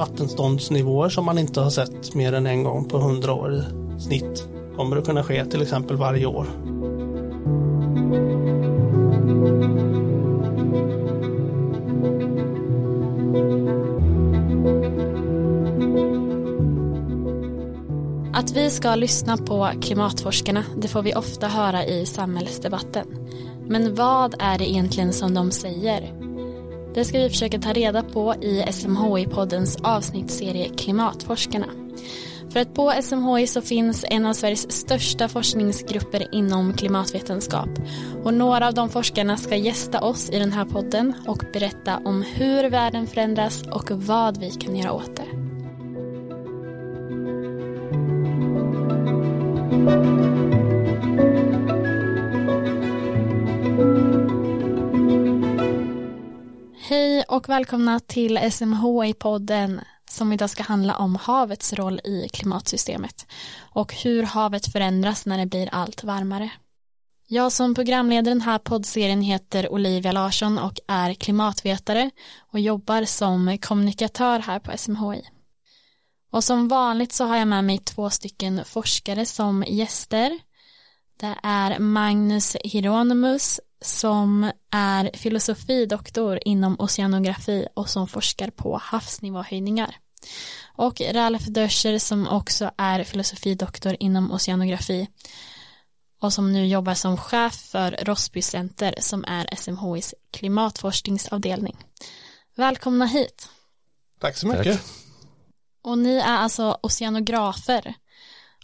vattenståndsnivåer som man inte har sett mer än en gång på hundra år i snitt kommer att kunna ske till exempel varje år. Att vi ska lyssna på klimatforskarna, det får vi ofta höra i samhällsdebatten. Men vad är det egentligen som de säger? Det ska vi försöka ta reda på i SMHI-poddens avsnittsserie Klimatforskarna. För att på SMHI så finns en av Sveriges största forskningsgrupper inom klimatvetenskap. Och några av de forskarna ska gästa oss i den här podden och berätta om hur världen förändras och vad vi kan göra åt det. Och välkomna till SMHI-podden som idag ska handla om havets roll i klimatsystemet och hur havet förändras när det blir allt varmare. Jag som programleder den här poddserien heter Olivia Larsson och är klimatvetare och jobbar som kommunikatör här på SMHI. Och som vanligt så har jag med mig två stycken forskare som gäster. Det är Magnus Hieronymus som är filosofidoktor inom oceanografi och som forskar på havsnivåhöjningar. Och Ralf Döscher som också är filosofidoktor inom oceanografi och som nu jobbar som chef för Rossby Center som är SMHIs klimatforskningsavdelning. Välkomna hit. Tack så mycket. Tack. Och ni är alltså oceanografer.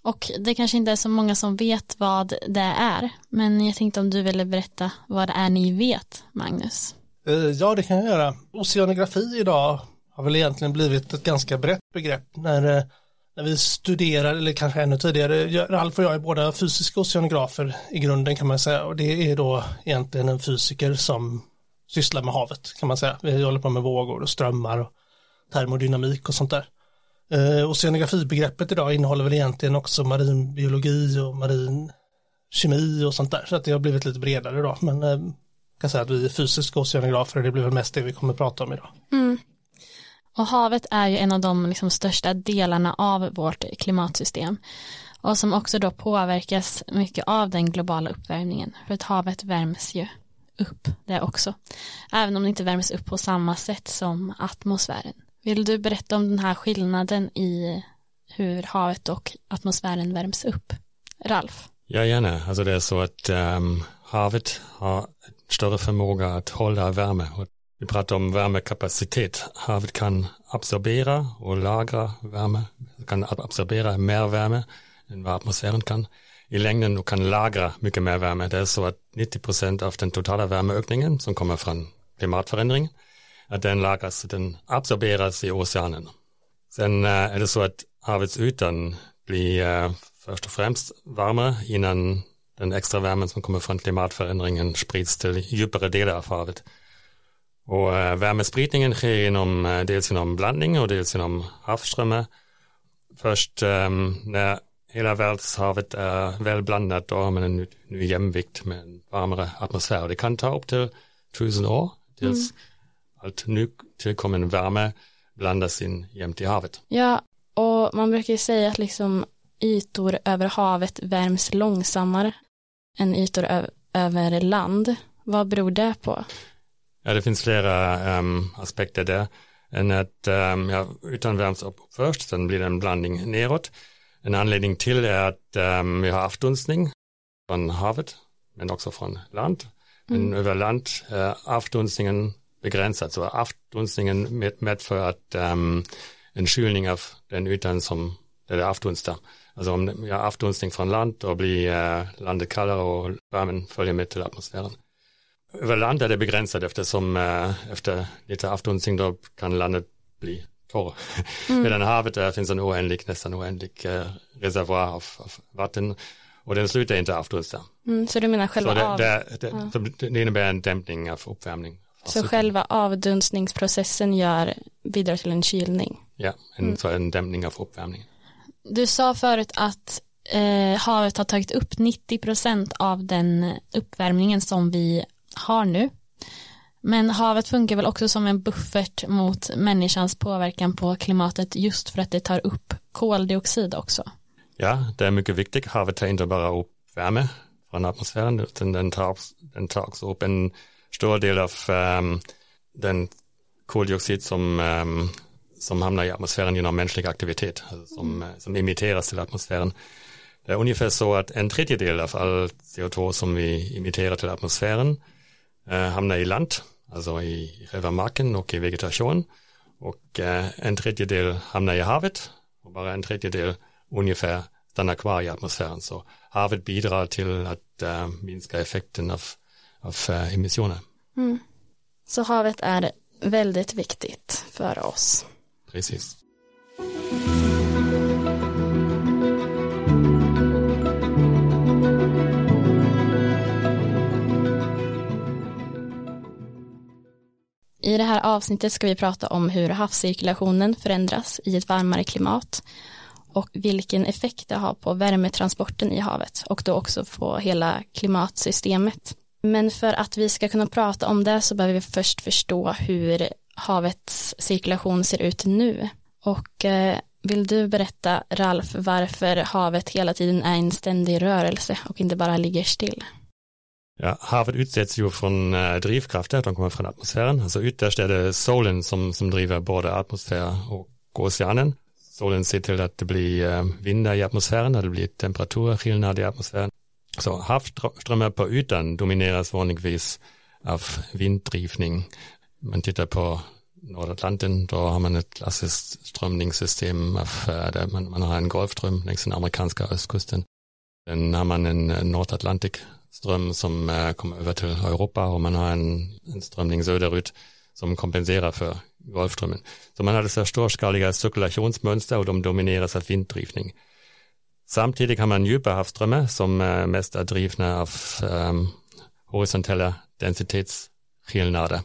Och det kanske inte är så många som vet vad det är. Men jag tänkte om du ville berätta vad det är ni vet, Magnus. Eh, ja, det kan jag göra. Oceanografi idag har väl egentligen blivit ett ganska brett begrepp när, eh, när vi studerar, eller kanske ännu tidigare, Ralf och jag är båda fysiska oceanografer i grunden kan man säga och det är då egentligen en fysiker som sysslar med havet kan man säga. Vi håller på med vågor och strömmar och termodynamik och sånt där. Eh, oceanografibegreppet idag innehåller väl egentligen också marinbiologi och marin kemi och sånt där så att det har blivit lite bredare då men eh, kan säga att vi är fysiska oceanografer och det blir väl mest det vi kommer att prata om idag. Mm. Och havet är ju en av de liksom största delarna av vårt klimatsystem och som också då påverkas mycket av den globala uppvärmningen för att havet värms ju upp det också även om det inte värms upp på samma sätt som atmosfären. Vill du berätta om den här skillnaden i hur havet och atmosfären värms upp? Ralf? Ja, gärna. Alltså det är så att um, havet har större förmåga att hålla värme. Vi pratar om värmekapacitet. Havet kan absorbera och lagra värme. Det kan absorbera mer värme än vad atmosfären kan. I längden och kan lagra mycket mer värme. Det är så att 90 procent av den totala värmeökningen som kommer från klimatförändring att den lagras, den absorberas i oceanen. Sen äh, är det så att havets ytan blir äh, först och främst varmare innan den extra värmen som kommer från klimatförändringen sprids till djupare delar av havet. Och äh, värmespridningen sker genom, äh, dels genom blandning och dels genom havsströmmar. Först ähm, när hela världshavet är välblandat då har man en ny jämvikt med en varmare atmosfär. Det kan ta upp till tusen år tills mm allt nytillkommen värme blandas in jämt i havet. Ja, och man brukar ju säga att liksom ytor över havet värms långsammare än ytor över land. Vad beror det på? Ja, det finns flera um, aspekter där. En att um, ja, ytan värms upp först, sen blir det en blandning neråt. En anledning till är att um, vi har avdunstning från havet, men också från land. Men mm. över land är avdunstningen begränsat. Så avdunstningen medför att um, en kylning av den ytan som där det avdunstar. Alltså om vi har avdunstning från land då blir uh, landet kallare och värmen följer med till atmosfären. Över land är det begränsat eftersom uh, efter lite avdunstning då kan landet bli torr. Mm. Medan havet där finns en oändlig, nästan oändlig uh, reservoar av, av vatten och den slutar inte avdunsta. Mm, så du menar själva så det, av... Det, det, ja. det innebär en dämpning av uppvärmning. Så själva avdunstningsprocessen gör, bidrar till en kylning? Ja, en, mm. så en dämpning av uppvärmningen. Du sa förut att eh, havet har tagit upp 90 procent av den uppvärmningen som vi har nu. Men havet funkar väl också som en buffert mot människans påverkan på klimatet just för att det tar upp koldioxid också. Ja, det är mycket viktigt. Havet tar inte bara upp värme från atmosfären utan den tar, den tar också upp en stor del av den koldioxid som, um, som hamnar i atmosfären genom mänsklig aktivitet, alltså som, mm. som emitteras till atmosfären. Det är ungefär så att en tredjedel av all CO2 som vi emitterar till atmosfären eh, hamnar i land, alltså i själva marken och i vegetation. Och eh, en tredjedel hamnar i havet och bara en tredjedel ungefär stannar kvar i atmosfären. Så havet bidrar till att minska effekten av, av äh, emissioner. Mm. Så havet är väldigt viktigt för oss. Precis. I det här avsnittet ska vi prata om hur havscirkulationen förändras i ett varmare klimat och vilken effekt det har på värmetransporten i havet och då också på hela klimatsystemet. Men för att vi ska kunna prata om det så behöver vi först förstå hur havets cirkulation ser ut nu. Och eh, vill du berätta, Ralf, varför havet hela tiden är en ständig rörelse och inte bara ligger still? Ja, havet utsätts ju från äh, drivkrafter, de kommer från atmosfären. Alltså ytterst är det solen som, som driver både atmosfär och oceanen. Solen ser till att det blir äh, vindar i atmosfären, att det blir temperaturskillnad i atmosfären. Så havsströmmar på ytan domineras vanligtvis av vinddrivning. Man tittar på Nordatlanten, då har man ett av, äh, där man, man har en golfström längs den amerikanska östkusten. Sen har man en Nordatlantik ström som äh, kommer över till Europa och man har en, en strömning söderut som kompenserar för Golfströmmen. Så man har dessa storskaliga cirkulationsmönster och de domineras av vinddrivning. Samtidigt har man djupa havsströmmar som äh, mest är drivna av ähm, horisontella densitetsskillnader.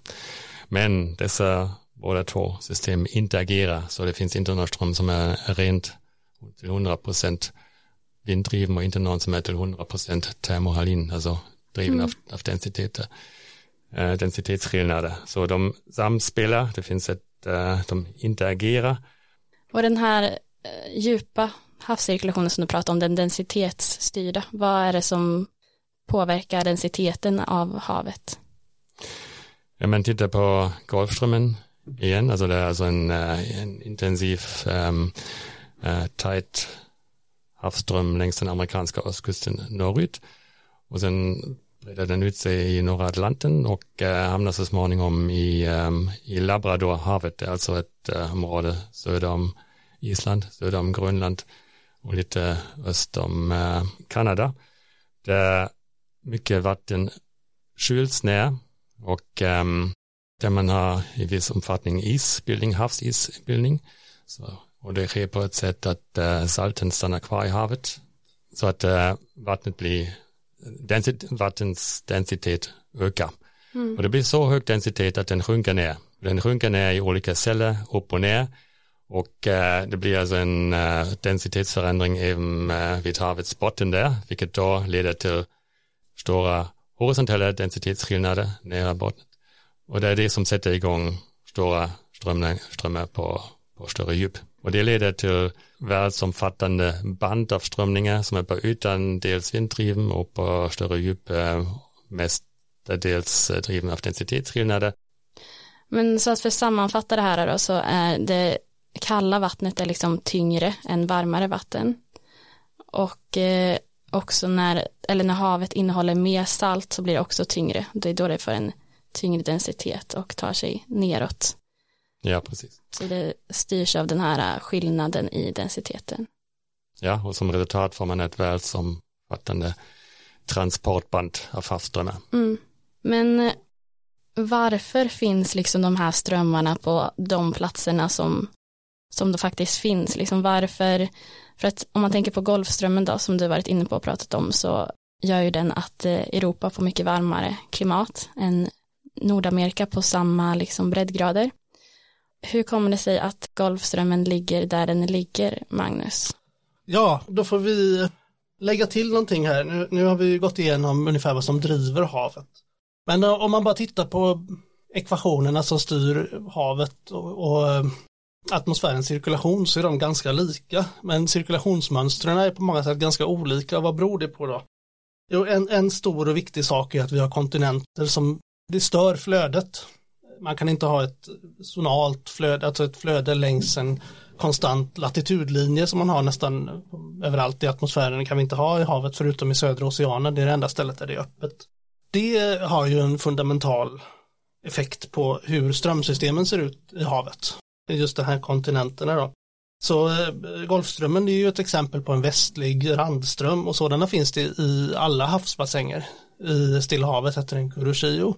Men dessa båda två system interagerar så det finns inte någon ström som är rent till 100 procent vinddriven och inte någon som är till 100% termohalin, alltså driven mm. av, av densiteter, äh, densitetsskillnader. Så de samspelar, det finns ett, äh, de interagerar. Och den här äh, djupa havscirkulationen som du pratar om, den densitetsstyrda, vad är det som påverkar densiteten av havet? Ja, man tittar på Golfströmmen igen, alltså det är alltså en, eh, en intensiv um, uh, tight havsström längs den amerikanska östkusten norrut. Och sen breder den ut sig i norra Atlanten och uh, hamnar så småningom i, um, i Labradorhavet, alltså ett uh, område söder om Island, söder om Grönland och lite öster om äh, Kanada. Där mycket vatten skyls ner och ähm, där man har i viss omfattning isbildning, havsisbildning. Så och det sker på ett sätt att äh, salten stannar kvar i havet så att äh, vattnet blir, densit, vattens densitet ökar. Mm. Och det blir så hög densitet att den sjunker ner. Den sjunker ner i olika celler, upp och ner. Och äh, det blir alltså en äh, densitetsförändring även äh, vid havets botten där, vilket då leder till stora horisontella densitetsskillnader nära botten Och det är det som sätter igång stora strömmar, strömmar på, på större djup. Och det leder till världsomfattande band av strömningar som är på ytan dels vinddriven och på större djup eh, mestadels driven av densitetsskillnader. Men så att för sammanfatta det här då så är det kalla vattnet är liksom tyngre än varmare vatten. Och eh, också när, eller när havet innehåller mer salt så blir det också tyngre. Det är då det får en tyngre densitet och tar sig neråt. Ja, precis. Så det styrs av den här skillnaden i densiteten. Ja, och som resultat får man ett världsomfattande transportband av havsströmmar. Mm. Men eh, varför finns liksom de här strömmarna på de platserna som, som då faktiskt finns? Liksom varför, för att om man tänker på Golfströmmen då, som du varit inne på och pratat om, så gör ju den att eh, Europa får mycket varmare klimat än Nordamerika på samma liksom breddgrader. Hur kommer det sig att Golfströmmen ligger där den ligger, Magnus? Ja, då får vi lägga till någonting här. Nu, nu har vi gått igenom ungefär vad som driver havet. Men eh, om man bara tittar på ekvationerna som styr havet och, och eh, atmosfärens cirkulation så är de ganska lika. Men cirkulationsmönstren är på många sätt ganska olika. Vad beror det på då? Jo, en, en stor och viktig sak är att vi har kontinenter som det stör flödet. Man kan inte ha ett zonalt flöde, alltså ett flöde längs en konstant latitudlinje som man har nästan överallt i atmosfären. Det kan vi inte ha i havet förutom i södra oceanen. Det är det enda stället där det är öppet. Det har ju en fundamental effekt på hur strömsystemen ser ut i havet. Just de här kontinenterna då. Så eh, Golfströmmen är ju ett exempel på en västlig randström och sådana finns det i alla havsbassänger. I Stilla havet heter den Kuroshio.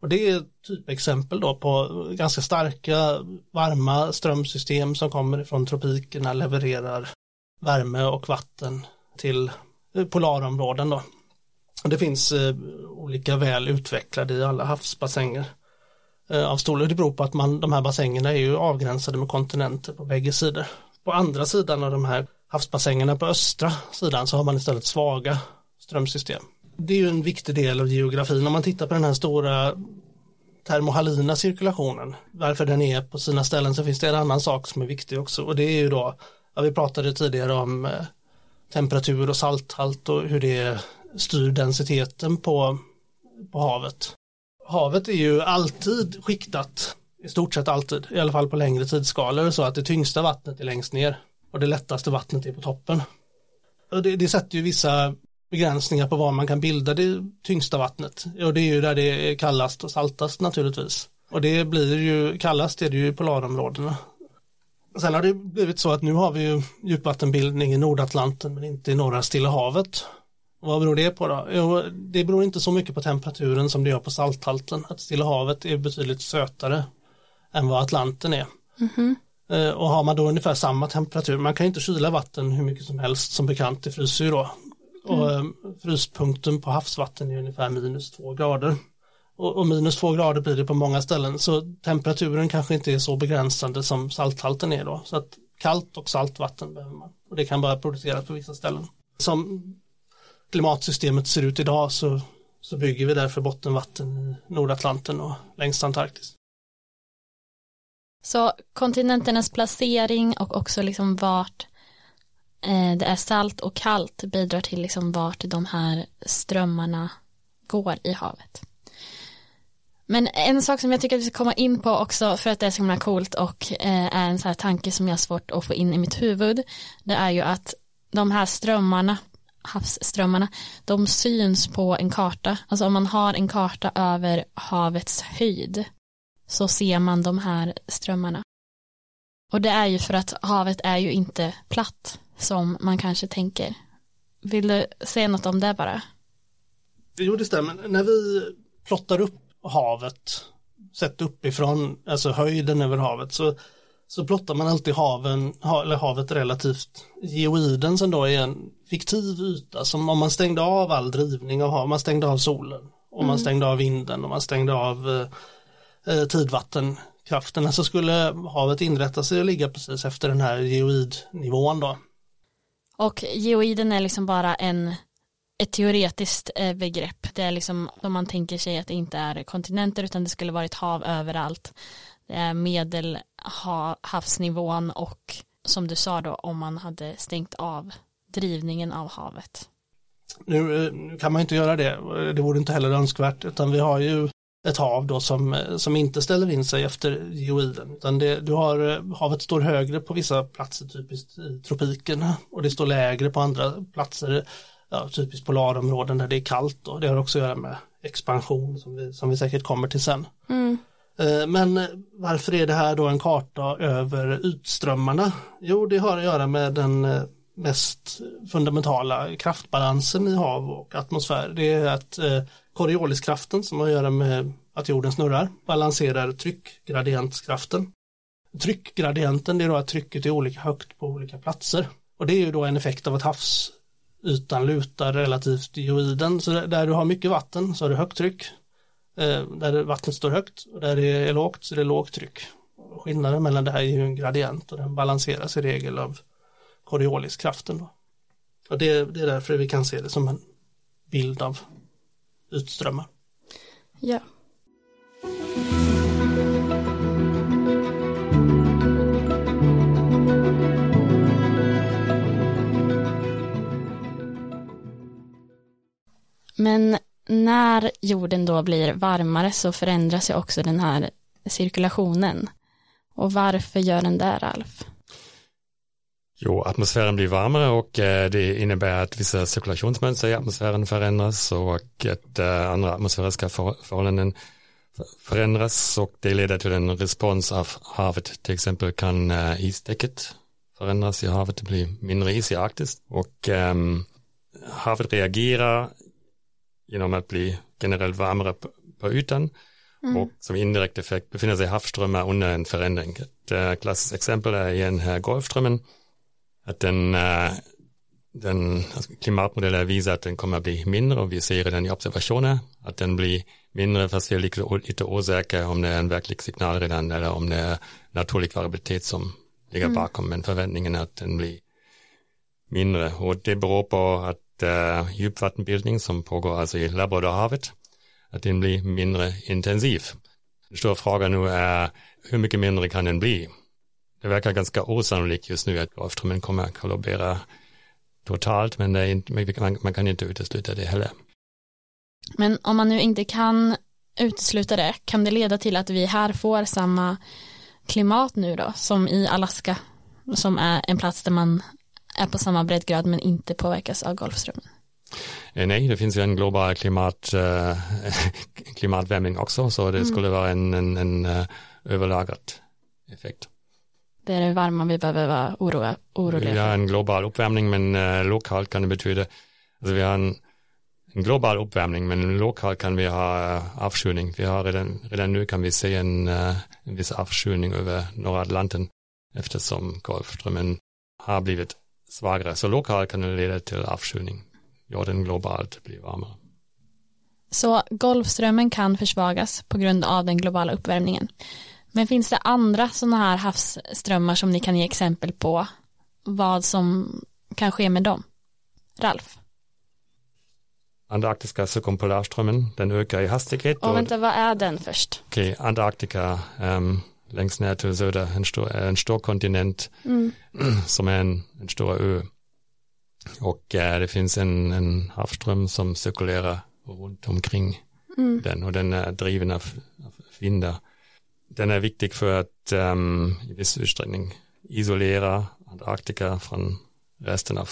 Och det är typexempel då på ganska starka varma strömsystem som kommer från tropikerna, levererar värme och vatten till eh, polarområden då. Och det finns eh, olika väl utvecklade i alla havsbassänger eh, Eh, av storlek. Det beror på att man, de här bassängerna är ju avgränsade med kontinenter på bägge sidor. På andra sidan av de här havsbassängerna på östra sidan så har man istället svaga strömsystem. Det är ju en viktig del av geografin. Om man tittar på den här stora termohalina cirkulationen, varför den är på sina ställen så finns det en annan sak som är viktig också och det är ju då, ja, vi pratade tidigare om eh, temperatur och salthalt och hur det styr densiteten på, på havet. Havet är ju alltid skiktat, i stort sett alltid, i alla fall på längre tidsskalor, så att det tyngsta vattnet är längst ner och det lättaste vattnet är på toppen. Och det, det sätter ju vissa begränsningar på var man kan bilda det tyngsta vattnet. Och det är ju där det är kallast och saltast naturligtvis. Och det blir ju, kallast är det ju i polarområdena. Sen har det blivit så att nu har vi ju djupvattenbildning i Nordatlanten men inte i norra Stilla havet. Och vad beror det på då? Jo, det beror inte så mycket på temperaturen som det gör på salthalten. Att Stilla havet är betydligt sötare än vad Atlanten är. Mm -hmm. Och har man då ungefär samma temperatur, man kan inte kyla vatten hur mycket som helst som bekant, det fryser ju då. Och mm. Eh, fryspunkten på havsvatten är ungefär minus två grader. Och, och, minus två grader blir det på många ställen så temperaturen kanske inte är så begränsande som salthalten är då. Så att kallt och saltvatten behöver man. Och det kan bara produceras på vissa ställen. Som klimatsystemet ser ut idag så, så bygger vi därför bottenvatten i Nordatlanten och längs Antarktis. Så kontinenternas placering och också liksom vart eh, det är salt och kallt bidrar till liksom vart de här strömmarna går i havet. Men en sak som jag tycker att vi ska komma in på också för att det är så himla coolt och eh, är en så här tanke som jag har svårt att få in i mitt huvud det är ju att de här strömmarna havsströmmarna de syns på en karta alltså om man har en karta över havets höjd så ser man de här strömmarna och det är ju för att havet är ju inte platt som man kanske tänker. Vill du säga något om det bara? Jo, det stämmer. När vi plottar upp havet, sett uppifrån, alltså höjden över havet, så, så plottar man alltid haven, eller havet relativt geoiden som då är en fiktiv yta som om man stängde av all drivning av havet, man stängde av solen, och man mm. stängde av vinden och man stängde av eh, eh tidvattenkrafterna så skulle havet inrätta sig och ligga precis efter den här geoidnivån då. Och geoiden är liksom bara en ett teoretiskt eh, begrepp. Det är liksom om man tänker sig att det inte är kontinenter utan det skulle vara ett hav överallt. Det är medelhavsnivån och som du sa då om man hade stängt av drivningen av havet. Nu, eh, kan man inte göra det, det vore inte heller önskvärt utan vi har ju ett hav då som, som inte ställer in sig efter geoiden. Utan det, du har, havet står högre på vissa platser, typiskt i tropikerna, och det står lägre på andra platser, ja, typiskt polarområden där det är kallt. Och det har också att göra med expansion som vi, som vi säkert kommer till sen. Mm. Eh, men varför är det här då en karta över utströmmarna? Jo, det har att göra med den eh, mest fundamentala kraftbalansen i hav och atmosfär. Det är att eh, Corioliskraften som har att göra med att jorden snurrar balanserar tryckgradientskraften. Tryckgradienten det är då att trycket är olika högt på olika platser och det är ju då en effekt av att havsytan lutar relativt geoiden så där du har mycket vatten så har du högt tryck Eh, där vattnet står högt och där det är lågt så det är lågt tryck. Skillnaden mellan det här är ju en gradient och den balanseras i regel av Corioliskraften. Då. Och det, det är därför vi kan se det som en bild av utströmmar. Ja. Men när jorden då blir varmare så förändras ju också den här cirkulationen. Och varför gör den det, Alf? Jo, atmosfären blir varmare och eh, det innebär att vissa cirkulationsmönster i atmosfären förändras och att eh, andra atmosfäriska förhållanden förändras och det leder till en respons av havet. Till exempel kan eh, istäcket förändras i havet, det blir mindre is i Arktis och ehm, havet reagerar genom att bli generellt varmare på, ytan mm. och som indirekt effekt befinner sig havsströmmar under en förändring. Ett uh, klassiskt exempel är igen här Golfströmmen, att den, uh, den alltså klimatmodellen visar att den kommer att bli mindre och vi ser redan i observationer att den blir mindre fast vi är lite, osäkra om det är en verklig signal redan eller om det är naturlig variabilitet som ligger mm. bakom men förväntningen är att den blir mindre och det beror på att djupvattenbildning som pågår alltså i Labradorhavet att den blir mindre intensiv. Den stora frågan nu är hur mycket mindre kan den bli? Det verkar ganska osannolikt just nu att Golfströmmen kommer att kollabera totalt men inte, man, man, kan inte utesluta det heller. Men om man nu inte kan utesluta det, kan det leda till att vi här får samma klimat nu då, som i Alaska, som är en plats där man är på samma breddgrad men inte påverkas av Golfströmmen? Eh, nej, det finns ju en global klimat, äh, klimatvärmning också, så det mm. skulle vara en, en, en uh, överlagad effekt. Det är det varma vi behöver vara oroa, oroliga Vi har en global uppvärmning, men lokalt kan det betyda, alltså vi har en, en global uppvärmning, men lokalt kan vi ha avkylning. Vi har redan, redan nu kan vi se en, en viss avkylning över norra Atlanten eftersom Golfströmmen har blivit svagare. Så lokalt kan det leda till avkylning jorden globalt blir varmare. Så Golfströmmen kan försvagas på grund av den globala uppvärmningen. Men finns det andra sådana här havsströmmar som ni kan ge exempel på vad som kan ske med dem? Ralf? Antarktiska cirkumpolarströmmen, den ökar i hastighet. Och, vänta, vad är den först? Okej, okay, Antarktika, um, längst ner till söder, en stor, en stor kontinent mm. som är en, en stor ö. Och äh, det finns en, en havsström som cirkulerar runt omkring mm. den och den är driven av, av vindar. Den är viktig för att ähm, i viss utsträckning isolera Antarktika från resten av,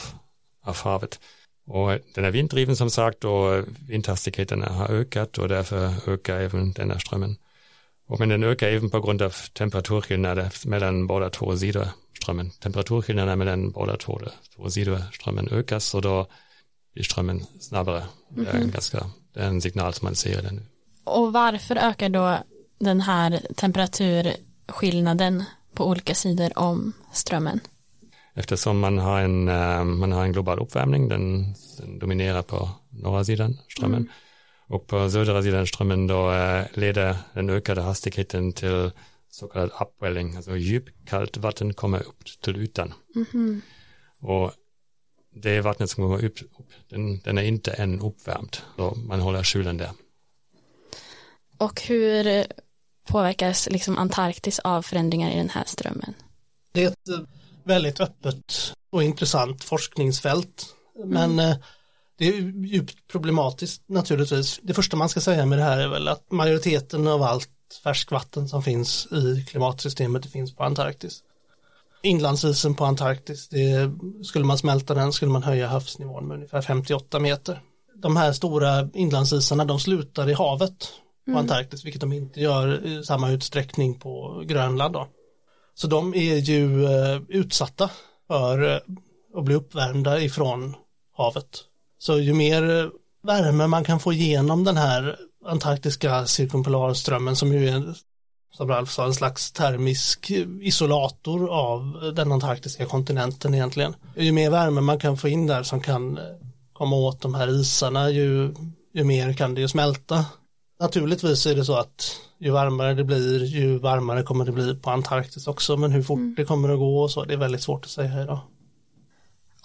av havet. Och den är vinddriven som sagt och vindhastigheten har ökat och därför ökar även denna strömmen. Och men den ökar även på grund av temperaturskillnader mellan båda två sidor strömmen. Temperaturskillnaderna mellan båda två, två sidor strömmen ökas och då blir strömmen snabbare. Det är en mhm. ganska, det är en signal som man ser den. Och varför ökar då den här temperaturskillnaden på olika sidor om strömmen? Eftersom man har en, eh, man har en global uppvärmning, den, den dominerar på norra sidan strömmen. Mm. Och på södra sidan strömmen då eh, leder den ökade hastigheten till så kallad upwelling, alltså djupkallt vatten kommer upp till ytan. Mm -hmm. Och det vattnet som kommer upp, upp den, den, är inte än uppvärmd, så man håller kylen där. Och hur påverkas liksom Antarktis av förändringar i den här strömmen? Det är ett väldigt öppet och intressant forskningsfält, men mm. Det är djupt problematiskt naturligtvis. Det första man ska säga med det här är väl att majoriteten av allt färskvatten som finns i klimatsystemet det finns på Antarktis. Inlandsisen på Antarktis, det, skulle man smälta den skulle man höja havsnivån med ungefär 58 meter. De här stora inlandsisarna de slutar i havet på mm. Antarktis, vilket de inte gör i samma utsträckning på Grönland. Då. Så de är ju eh, utsatta för eh, att bli uppvärmda ifrån havet. Så ju mer eh, värme man kan få igenom den här antarktiska cirkumpolarströmmen som ju är som Ralf sa, en slags termisk isolator av den antarktiska kontinenten egentligen. Ju mer värme man kan få in där som kan eh, komma åt de här isarna, ju, ju mer kan det ju smälta. Naturligtvis är det så att ju varmare det blir, ju varmare kommer det bli på Antarktis också, men hur fort mm. det kommer att gå och så, det är väldigt svårt att säga idag.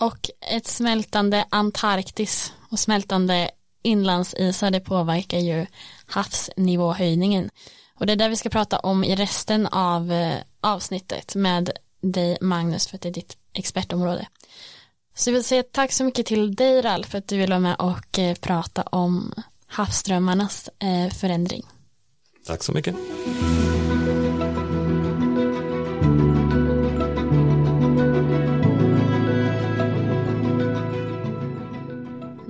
Och ett smältande Antarktis och smältande inlandsisar det påverkar ju havsnivåhöjningen. Och det är det vi ska prata om i resten av eh, avsnittet med dig Magnus för att det är ditt expertområde. Så jag vill säga tack så mycket till dig Ralf för att du vill vara med och eh, prata om havsströmmarnas eh, förändring. Tack så mycket.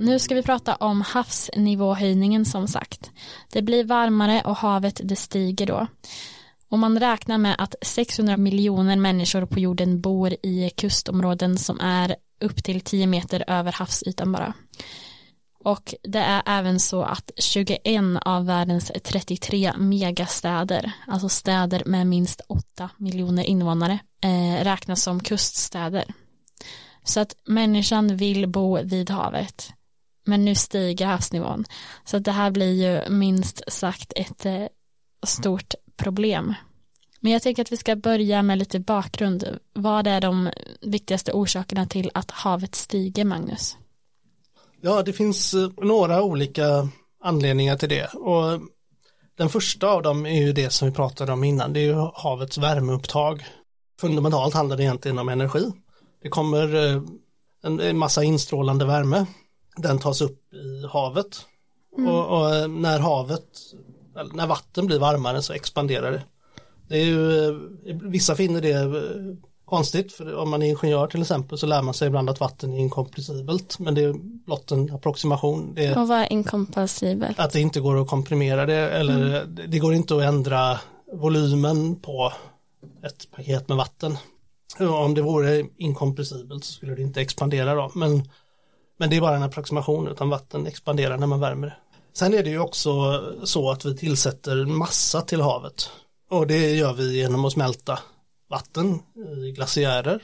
Nu ska vi prata om havsnivåhöjningen som sagt. Det blir varmare och havet det stiger då. Och man räknar med att 600 miljoner människor på jorden bor i kustområden som är upp till 10 meter över havsytan bara. Och det är även så att 21 av världens 33 megastäder, alltså städer med minst 8 miljoner invånare, eh, räknas som kuststäder. Så att människan vill bo vid havet. Men nu stiger havsnivån. Så det här blir ju minst sagt ett eh, stort problem. Men jag tänker att vi ska börja med lite bakgrund. Vad är de viktigaste orsakerna till att havet stiger, Magnus? Ja, det finns eh, några olika anledningar till det. Och den första av dem är ju det som vi pratade om innan, det är ju havets värmeupptag. Fundamentalt handlar det egentligen om energi. Det kommer eh, en massa instrålande värme. Den tas upp i havet. Mm. Och, och, eh, när havet, när vatten blir varmare så expanderar det. Det är ju, vissa finner det konstigt, för om man är ingenjör till exempel så lär man sig ibland att vatten är inkompressibelt, men det är blott en approximation. Det och vad är inkompressibelt? Att det inte går att komprimera det, eller mm. det går inte att ändra volymen på ett paket med vatten. Om det vore inkompressibelt så skulle det inte expandera då, men, men det är bara en approximation, utan vatten expanderar när man värmer det. Sen är det ju också så att vi tillsätter massa till havet och det gör vi genom att smälta vatten i glaciärer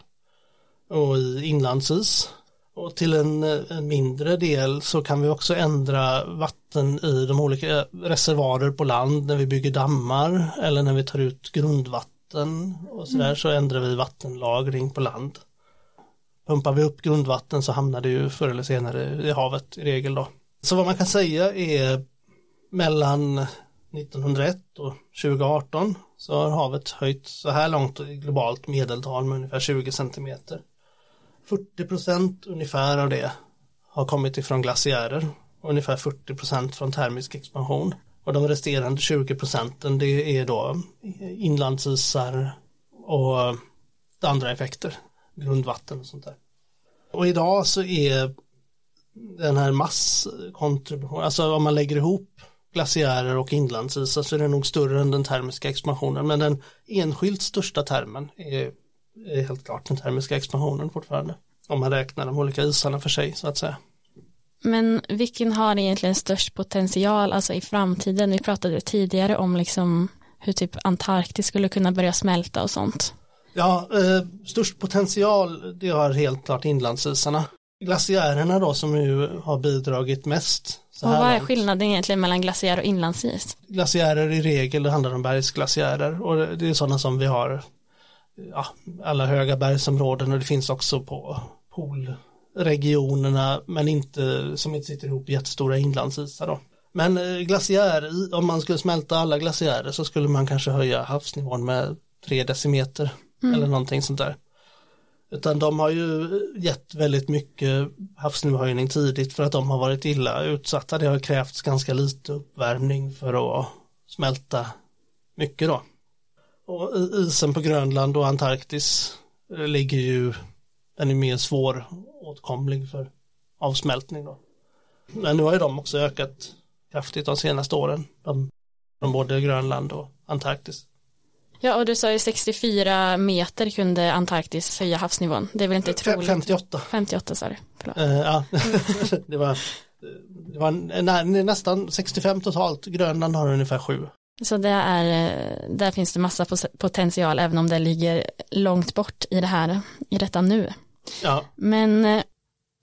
och i inlandsis. Och till en, en, mindre del så kan vi också ändra vatten i de olika reservoarer på land när vi bygger dammar eller när vi tar ut grundvatten och sådär mm. så ändrar vi vattenlagring på land. Pumpar vi upp grundvatten så hamnar det ju förr eller senare i havet i regel då. Så vad man kan säga är mellan 1901 och 2018 så har havet höjt så här långt i globalt medeltal med ungefär 20 centimeter. 40 procent ungefär av det har kommit ifrån glaciärer och ungefär 40 procent från termisk expansion. Och de resterande 20 procenten det är då inlandsisar och andra effekter, grundvatten och sånt där. Och idag så är den här masskontributionen, alltså om man lägger ihop glaciärer och inlandsisar så är det nog större än den termiska expansionen. Men den enskilt största termen är, är helt klart den termiska expansionen fortfarande. Om man räknar de olika isarna för sig så att säga. Men vilken har egentligen störst potential alltså i framtiden? Vi pratade tidigare om liksom hur typ Antarktis skulle kunna börja smälta och sånt. Ja, eh, störst potential det har helt klart inlandsisarna. Glaciärerna då som ju har bidragit mest och vad är skillnaden egentligen mellan glaciär och inlandsis? Glaciärer i regel, det handlar om bergsglaciärer och det är sådana som vi har ja, alla höga bergsområden och det finns också på polregionerna men inte som inte sitter ihop jättestora inlandsisar då. Men eh, glaciär, om man skulle smälta alla glaciärer så skulle man kanske höja havsnivån med tre decimeter mm. eller någonting sånt där. Utan de har ju gett väldigt mycket havsnivåhöjning tidigt för att de har varit illa utsatta. Det har krävts ganska lite uppvärmning för att smälta mycket då. Och isen på Grönland och Antarktis eh, ligger ju, den är mer svåråtkomlig för avsmältning då. Men nu har ju de också ökat kraftigt de senaste åren, de, de både Grönland och Antarktis. Ja, och du sa ju 64 meter kunde Antarktis höja havsnivån. Det är väl inte troligt? 58. 58 sa du, förlåt. Uh, ja, det var, det var nä, nästan 65 totalt. Grönland har ungefär 7. Så det är, eh, där finns det massa potential även om det ligger långt bort i det här, i detta nu. Ja. Men eh,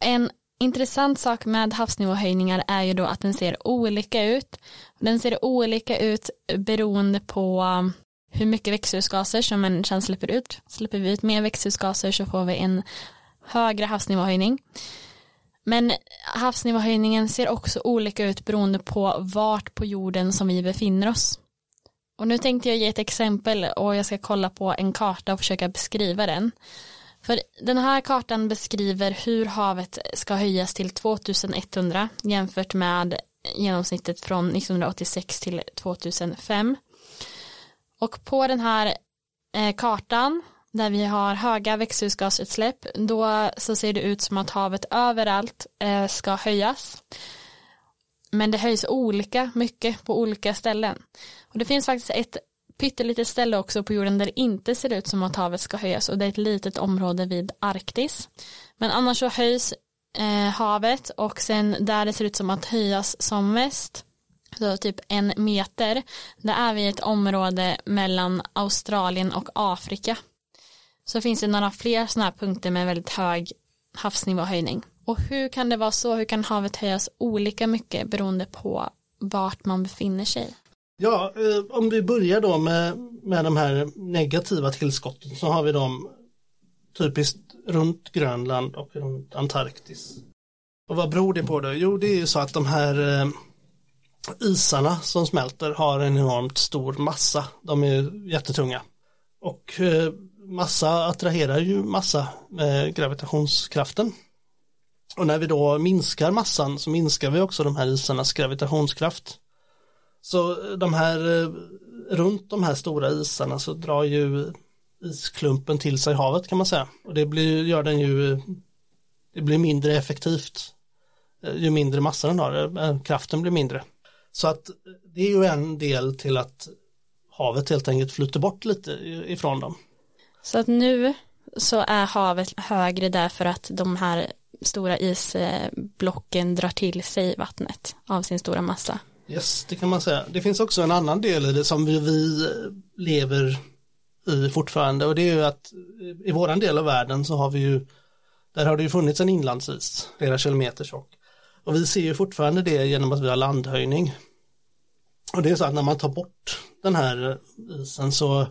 en intressant sak med havsnivåhöjningar är ju då att den ser olika ut. Den ser olika ut beroende på hur mycket växthusgaser som människan släpper ut. Släpper vi ut mer växthusgaser så får vi en högre havsnivåhöjning. Men havsnivåhöjningen ser också olika ut beroende på vart på jorden som vi befinner oss. Och nu tänkte jag ge ett exempel och jag ska kolla på en karta och försöka beskriva den. För den här kartan beskriver hur havet ska höjas till 2100 jämfört med genomsnittet från 1986 till 2005. Och på den här eh, kartan där vi har höga växthusgasutsläpp då så ser det ut som att havet överallt eh, ska höjas. Men det höjs olika mycket på olika ställen. Och det finns faktiskt ett pyttelitet ställe också på jorden där det inte ser ut som att havet ska höjas och det är ett litet område vid Arktis. Men annars så höjs eh, havet och sen där det ser ut som att höjas som mest så typ en meter där är vi i ett område mellan Australien och Afrika. Så finns det några fler sådana här punkter med väldigt hög havsnivåhöjning. Och hur kan det vara så? Hur kan havet höjas olika mycket beroende på vart man befinner sig? Ja, eh, om vi börjar då med, med de här negativa tillskotten så har vi dem typiskt runt Grönland och runt Antarktis. Och vad beror det på då? Jo, det är ju så att de här eh, isarna som smälter har en enormt stor massa. De är jättetunga. Och eh, massa attraherar ju massa med gravitationskraften. Och när vi då minskar massan så minskar vi också de här isarnas gravitationskraft. Så eh, de här, runt de här stora isarna så drar ju isklumpen till sig havet kan man säga. Och det blir, gör den ju, det blir mindre effektivt. Ju mindre massa den har, kraften blir mindre. Så att det är ju en del till att havet helt enkelt flyter bort lite ifrån dem. Så att nu så är havet högre därför att de här stora isblocken drar till sig vattnet av sin stora massa. Yes, det kan man säga. Det finns också en annan del i det som vi, lever i fortfarande och det är ju att i våran del av världen så har vi ju där har det ju funnits en inlandsis flera kilometer tjock och vi ser ju fortfarande det genom att vi har landhöjning och det är så att när man tar bort den här isen så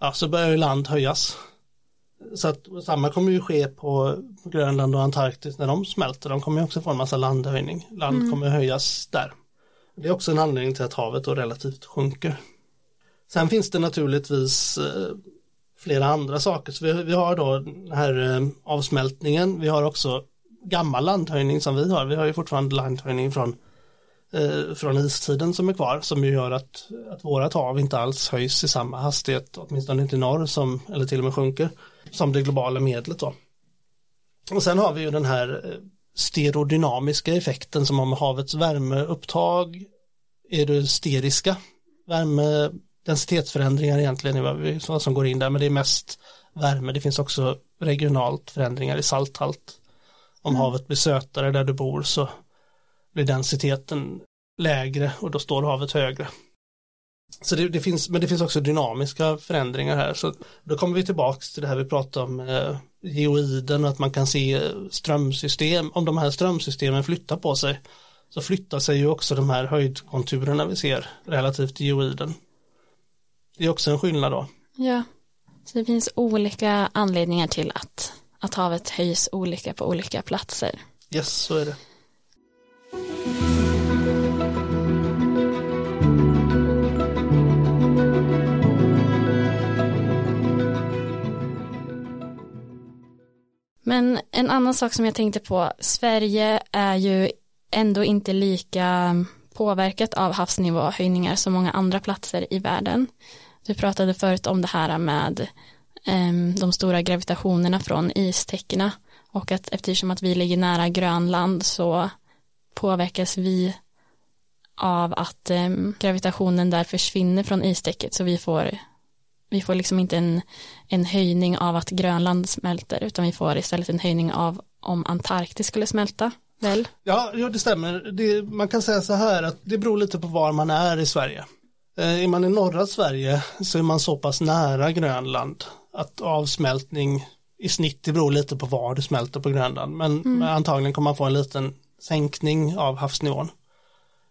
ja, så börjar ju land höjas så att samma kommer ju ske på, Grönland och Antarktis när de smälter. De kommer ju också få en massa landhöjning. Land mm. kommer höjas där. Det är också en anledning till att havet då relativt sjunker. Sen finns det naturligtvis eh, flera andra saker. Så vi, vi har då den här eh, avsmältningen. Vi har också gammal landhöjning som vi har. Vi har ju fortfarande landhöjning från, eh, från istiden som är kvar som ju gör att, att vårat hav inte alls höjs i samma hastighet, åtminstone inte i norr som, eller till och med sjunker som det globala medlet då. Och sen har vi ju den här sterodynamiska stereodynamiska effekten som har med havets värmeupptag är det steriska värmedensitetsförändringar egentligen är vad som går in där men det är mest värme det finns också regionalt förändringar i salthalt om mm. havet blir sötare där du bor så blir densiteten lägre och då står havet högre så det, det, finns, men det finns också dynamiska förändringar här. Så då kommer vi tillbaks till det här vi pratade om eh, geoiden och att man kan se strömsystem. Om de här strömsystemen flyttar på sig så flyttar sig ju också de här höjdkonturerna vi ser relativt till geoiden. Det är också en skillnad då. Ja, så det finns olika anledningar till att, att havet höjs olika på olika platser. Yes, så är det. Men en annan sak som jag tänkte på, Sverige är ju ändå inte lika påverkat av havsnivåhöjningar som många andra platser i världen. Du pratade förut om det här med Ehm, de stora gravitationerna från istäckena och att eftersom att vi ligger nära Grönland så påverkas vi av att ehm, gravitationen där försvinner från istäcket så vi får vi får liksom inte en, en höjning av att Grönland smälter utan vi får istället en höjning av om Antarktis skulle smälta. Väl? Ja, ja det stämmer. Det, man kan säga så här att det beror lite på var man är i Sverige. Eh, är man i norra Sverige så är man så pass nära Grönland att avsmältning i snitt det beror lite på var du smälter på Grönland men mm. antagligen kommer man få en liten sänkning av havsnivån.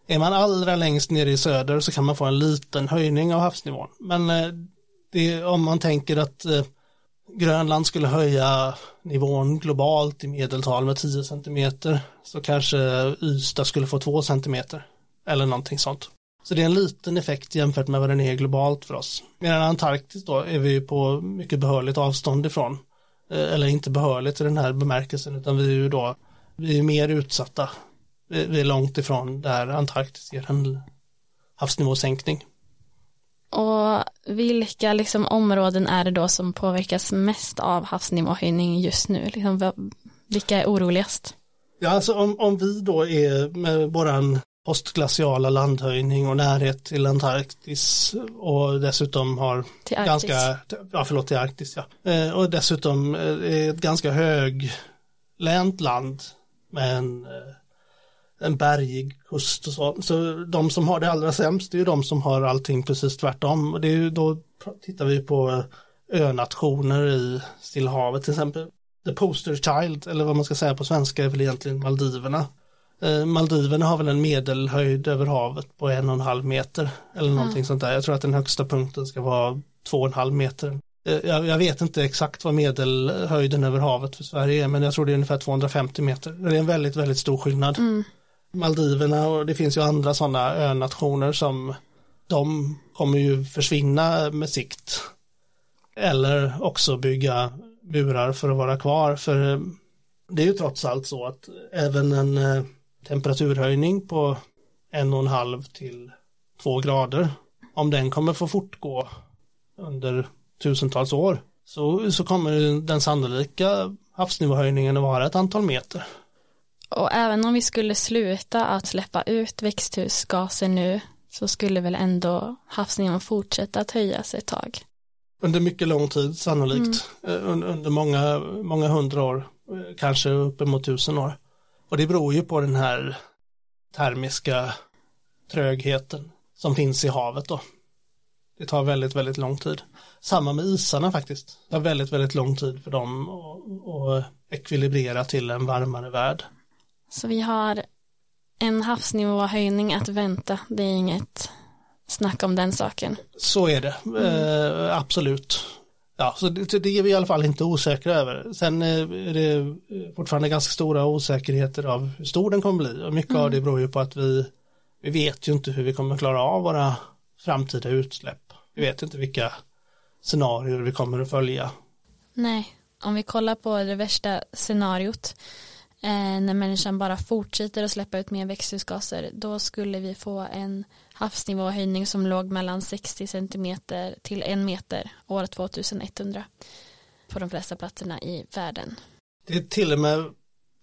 Är man allra längst ner i söder så kan man få en liten höjning av havsnivån men eh, det, om man tänker att eh, Grönland skulle höja nivån globalt i medeltal med 10 centimeter så kanske Ystad skulle få 2 centimeter eller någonting sånt. Så det är en liten effekt jämfört med vad den är globalt för oss. Medan Antarktis då är vi på mycket behörligt avstånd ifrån. eh, eller inte behörligt i den här bemärkelsen utan vi är ju då vi är mer utsatta. Vi, vi är långt ifrån där Antarktis ger en havsnivåsänkning. Och vilka liksom områden är det då som påverkas mest av havsnivåhöjning just nu? Liksom, vilka är oroligast? Ja, alltså om, om vi då är med våran postglaciala landhöjning och närhet till Antarktis och dessutom har till ganska, ja förlåt till Arktis ja, eh, och dessutom eh, är ett ganska höglänt land med en, eh, en bergig kust och så. Så de som har det allra sämst är ju de som har allting precis tvärtom. Och det är ju då tittar vi på önationer i Stilla havet till exempel. The poster child, eller vad man ska säga på svenska, är väl egentligen Maldiverna. Eh, Maldiverna har väl en medelhöjd över havet på en och en halv meter eller någonting mm. sånt där. Jag tror att den högsta punkten ska vara två och en halv meter. Eh, jag, jag, vet inte exakt vad medelhöjden över havet för Sverige är men jag tror det är ungefär 250 meter. Det är en väldigt, väldigt stor skillnad. Mm. Maldiverna och det finns ju andra sådana önationer som de kommer ju försvinna med sikt. Eller också bygga burar för att vara kvar. För eh, det är ju trots allt så att även en temperaturhöjning på en och en halv till två grader, om den kommer få fortgå under tusentals år, så, så kommer den sannolika havsnivåhöjningen att vara ett antal meter. Och även om vi skulle sluta att släppa ut växthusgaser nu så skulle väl ändå havsnivån fortsätta att höjas ett tag? Under mycket lång tid sannolikt, mm. Eh, under många, många hundra år, eh, kanske uppemot tusen år. Och det beror ju på den här termiska trögheten som finns i havet då. Det tar väldigt, väldigt lång tid. Samma med isarna faktiskt. Det tar väldigt, väldigt lång tid för dem att ekvilibrera till en varmare värld. Så vi har en havsnivåhöjning att vänta. Det är inget snack om den saken. Så är det, mm. eh, absolut. Ja, så det, det, är vi i alla fall inte osäkra över. Sen eh, är det fortfarande ganska stora osäkerheter av hur stor den kommer bli och mycket mm. av det beror ju på att vi, vi vet ju inte hur vi kommer klara av våra framtida utsläpp. Vi vet inte vilka scenarier vi kommer att följa. Nej, om vi kollar på det värsta scenariot eh, när människan bara fortsätter att släppa ut mer växthusgaser då skulle vi få en havsnivåhöjning som låg mellan 60 centimeter till en meter år 2100 på de flesta platserna i världen. Det är till och med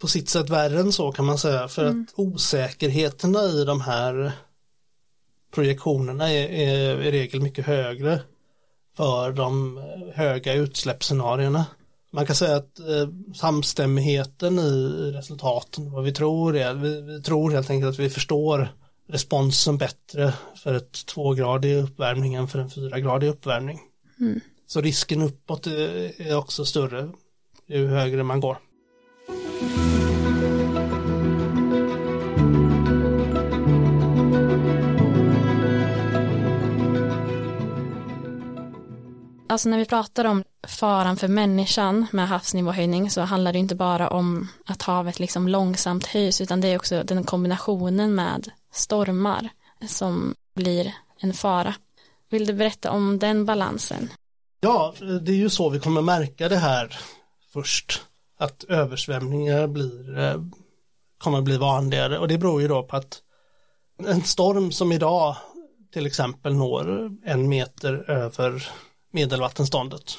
på sitt sätt värre än så kan man säga för mm. att osäkerheterna i de här projektionerna är, är i regel mycket högre för de höga utsläppsscenarierna. Man kan säga att eh, samstämmigheten i resultaten, vad vi tror är, vi, vi, tror helt enkelt att vi förstår responsen bättre för ett tvågradig uppvärmning än för en fyragradig uppvärmning. Mm. Så risken uppåt är, också större ju högre man går. Alltså när vi pratar om faran för människan med havsnivåhöjning så handlar det inte bara om att havet liksom långsamt höjs utan det är också den kombinationen med stormar som blir en fara. Vill du berätta om den balansen? Ja, det är ju så vi kommer märka det här först. Att översvämningar blir, eh, kommer bli vanligare och det beror ju då på att en storm som idag till exempel når en meter över medelvattenståndet.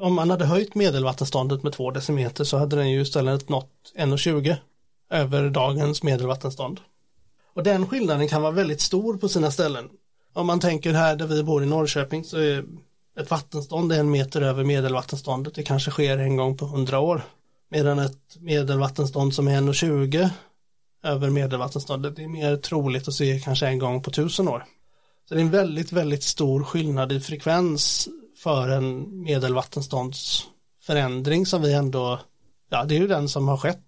Om man hade höjt medelvattenståndet med två decimeter så hade den ju istället nått 1,20 över dagens medelvattenstånd. Och den skillnaden kan vara väldigt stor på sina ställen. Om man tänker här där vi bor i Norrköping så är ett vattenstånd en meter över medelvattenståndet. Det kanske sker en gång på hundra år. Medan ett medelvattenstånd som är 1,20 över medelvattenståndet det är mer troligt att se kanske en gång på tusen år. Så det är en väldigt, väldigt stor skillnad i frekvens för en medelvattenståndsförändring som vi ändå, ja det är ju den som har skett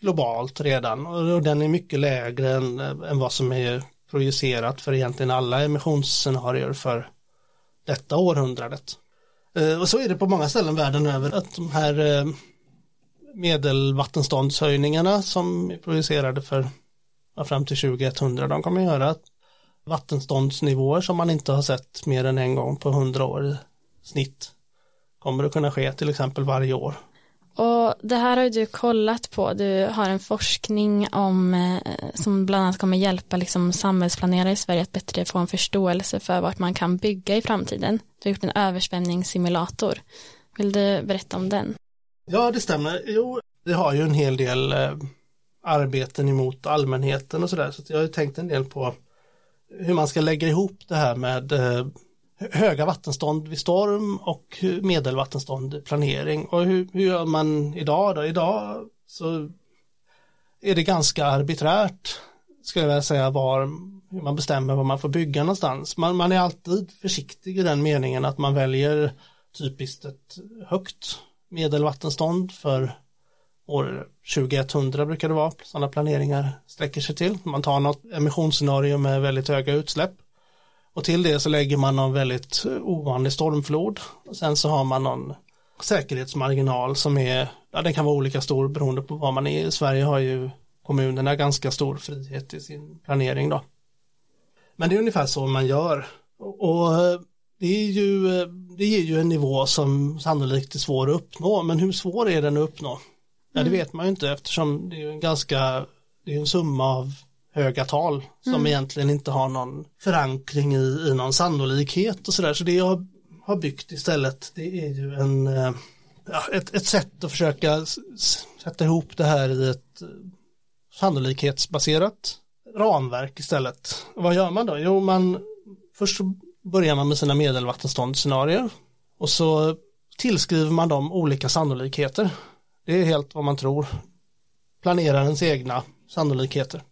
globalt redan och den är mycket lägre än, än vad som är projicerat för egentligen alla emissionsscenarier för detta århundradet. Eh, och så är det på många ställen världen över att de här eh, medelvattenståndshöjningarna som är projicerade för fram till 2100 de kommer göra att vattenståndsnivåer som man inte har sett mer än en gång på hundra år i snitt kommer att kunna ske till exempel varje år. Och det här har ju du kollat på, du har en forskning om eh, som bland annat kommer hjälpa liksom samhällsplanerare i Sverige att bättre få en förståelse för vart man kan bygga i framtiden. Du har gjort en översvämningssimulator. Vill du berätta om den? Ja, det stämmer. Jo, vi har ju en hel del eh, arbeten emot allmänheten och sådär, så, så jag har tänkt en del på hur man ska lägga ihop det här med eh, höga vattenstånd vid storm och medelvattenstånd i planering. Och hur, hur gör man idag då? Idag så är det ganska arbiträrt, skulle jag vilja säga, var, hur man bestämmer vad man får bygga någonstans. Man, man är alltid försiktig i den meningen att man väljer typiskt ett högt medelvattenstånd för år 2100 brukar det vara, sådana planeringar sträcker sig till. Man tar något emissionsscenario med väldigt höga utsläpp och till det så lägger man någon väldigt ovanlig stormflod. Och sen så har man någon säkerhetsmarginal som är, ja den kan vara olika stor beroende på var man är. I Sverige har ju kommunerna ganska stor frihet i sin planering då. Men det är ungefär så man gör. Och det är ju, det är ju en nivå som sannolikt är svår att uppnå, men hur svår är den att uppnå? Ja, det mm. vet man ju inte eftersom det är en ganska, det är en summa av höga tal som mm. egentligen inte har någon förankring i, i någon sannolikhet och sådär. Så det jag har byggt istället det är ju en, eh, ja, ett, ett sätt att försöka sätta ihop det här i ett eh, sannolikhetsbaserat ramverk istället. Vad gör man då? Jo, man först börjar man med sina medelvattenståndsscenarier och så tillskriver man dem olika sannolikheter. Det är helt vad man tror. Planerarens egna sannolikheter.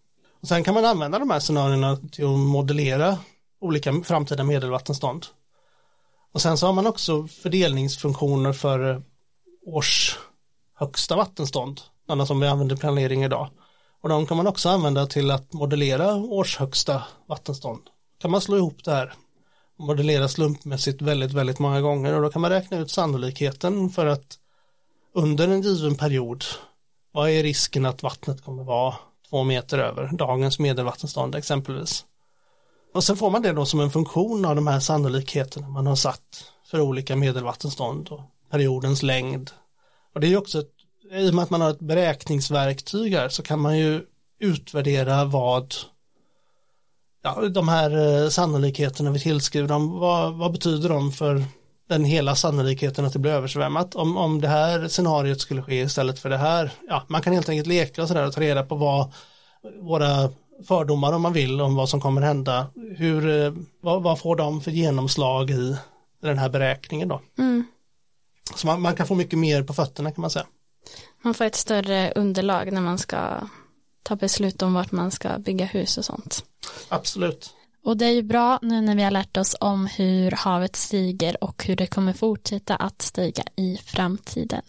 Och sen kan man använda de här scenarierna till att modellera olika framtida medelvattenstånd. Och sen så har man också fördelningsfunktioner för års högsta vattenstånd, sådana som vi använder i planering idag. Och de kan man också använda till att modellera årshögsta vattenstånd. Kan man slå ihop det här och modellera slumpmässigt väldigt, väldigt många gånger och då kan man räkna ut sannolikheten för att under en given period, vad är risken att vattnet kommer vara två meter över dagens medelvattenstånd exempelvis. Och sen får man det då som en funktion av de här sannolikheterna man har satt för olika medelvattenstånd och periodens längd. Och det är ju också, ett, i och med att man har ett beräkningsverktyg här så kan man ju utvärdera vad ja, de här eh, sannolikheterna vi tillskriver dem, vad, vad betyder de för den hela sannolikheten att det blir översvämmat. Om, om det här scenariot skulle ske istället för det här, ja, man kan helt enkelt leka och sådär och ta reda på vad våra fördomar om man vill om vad som kommer hända, hur, eh, vad, vad får de för genomslag i den här beräkningen då. Mm. Så man, man, kan få mycket mer på fötterna kan man säga. Man får ett större underlag när man ska ta beslut om vart man ska bygga hus och sånt. Absolut. Och det är ju bra nu när vi har lärt oss om hur havet stiger och hur det kommer fortsätta att stiga i framtiden.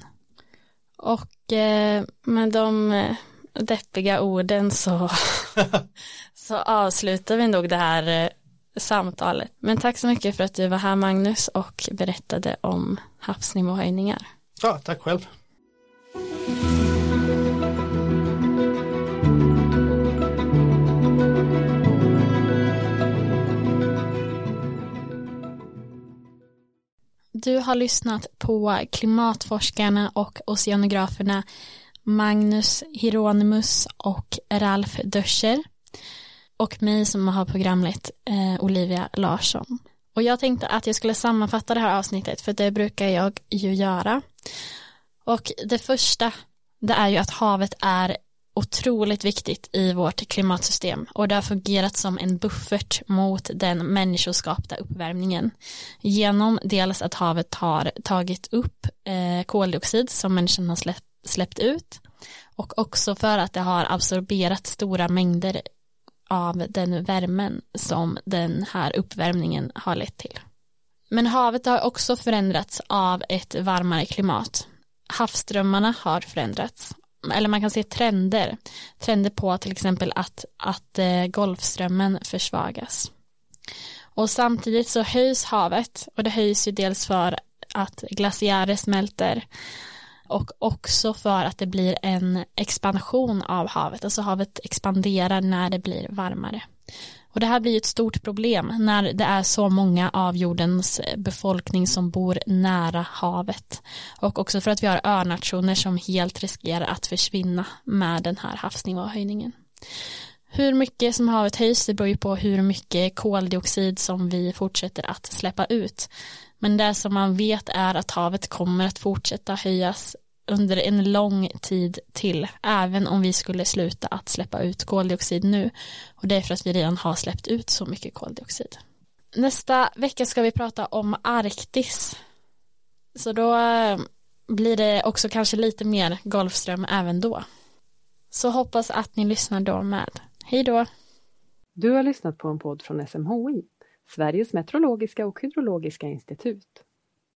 Och eh, med de eh, deppiga orden så, så avslutar vi nog det här eh, samtalet. Men tack så mycket för att du var här Magnus och berättade om havsnivåhöjningar. Ja, tack själv. Du har lyssnat på klimatforskarna och oceanograferna Magnus Hieronymus och Ralf Döscher och mig som har programlett eh, Olivia Larsson. Och jag tänkte att jag skulle sammanfatta det här avsnittet för det brukar jag ju göra. Och det första det är ju att havet är otroligt viktigt i vårt klimatsystem och det har fungerat som en buffert mot den människoskapta uppvärmningen genom dels att havet har tagit upp eh, koldioxid som människan har släppt ut och också för att det har absorberat stora mängder av den värmen som den här uppvärmningen har lett till. Men havet har också förändrats av ett varmare klimat. Havsströmmarna har förändrats eller man kan se trender, trender på till exempel att, att eh, Golfströmmen försvagas. Och samtidigt så höjs havet och det höjs ju dels för att glaciärer smälter och också för att det blir en expansion av havet, alltså havet expanderar när det blir varmare. Och det här blir ett stort problem när det är så många av jordens befolkning som bor nära havet. Och också för att vi har önationer som helt riskerar att försvinna med den här havsnivåhöjningen. Hur mycket som havet höjs det beror ju på hur mycket koldioxid som vi fortsätter att släppa ut. Men det som man vet är att havet kommer att fortsätta höjas under en lång tid till, även om vi skulle sluta att släppa ut koldioxid nu. Och det är för att vi redan har släppt ut så mycket koldioxid. Nästa vecka ska vi prata om Arktis. Så då eh, blir det också kanske lite mer Golfström även då. Så hoppas att ni lyssnar då med. Hej då! Du har lyssnat på en podd från SMHI, Sveriges meteorologiska och hydrologiska institut.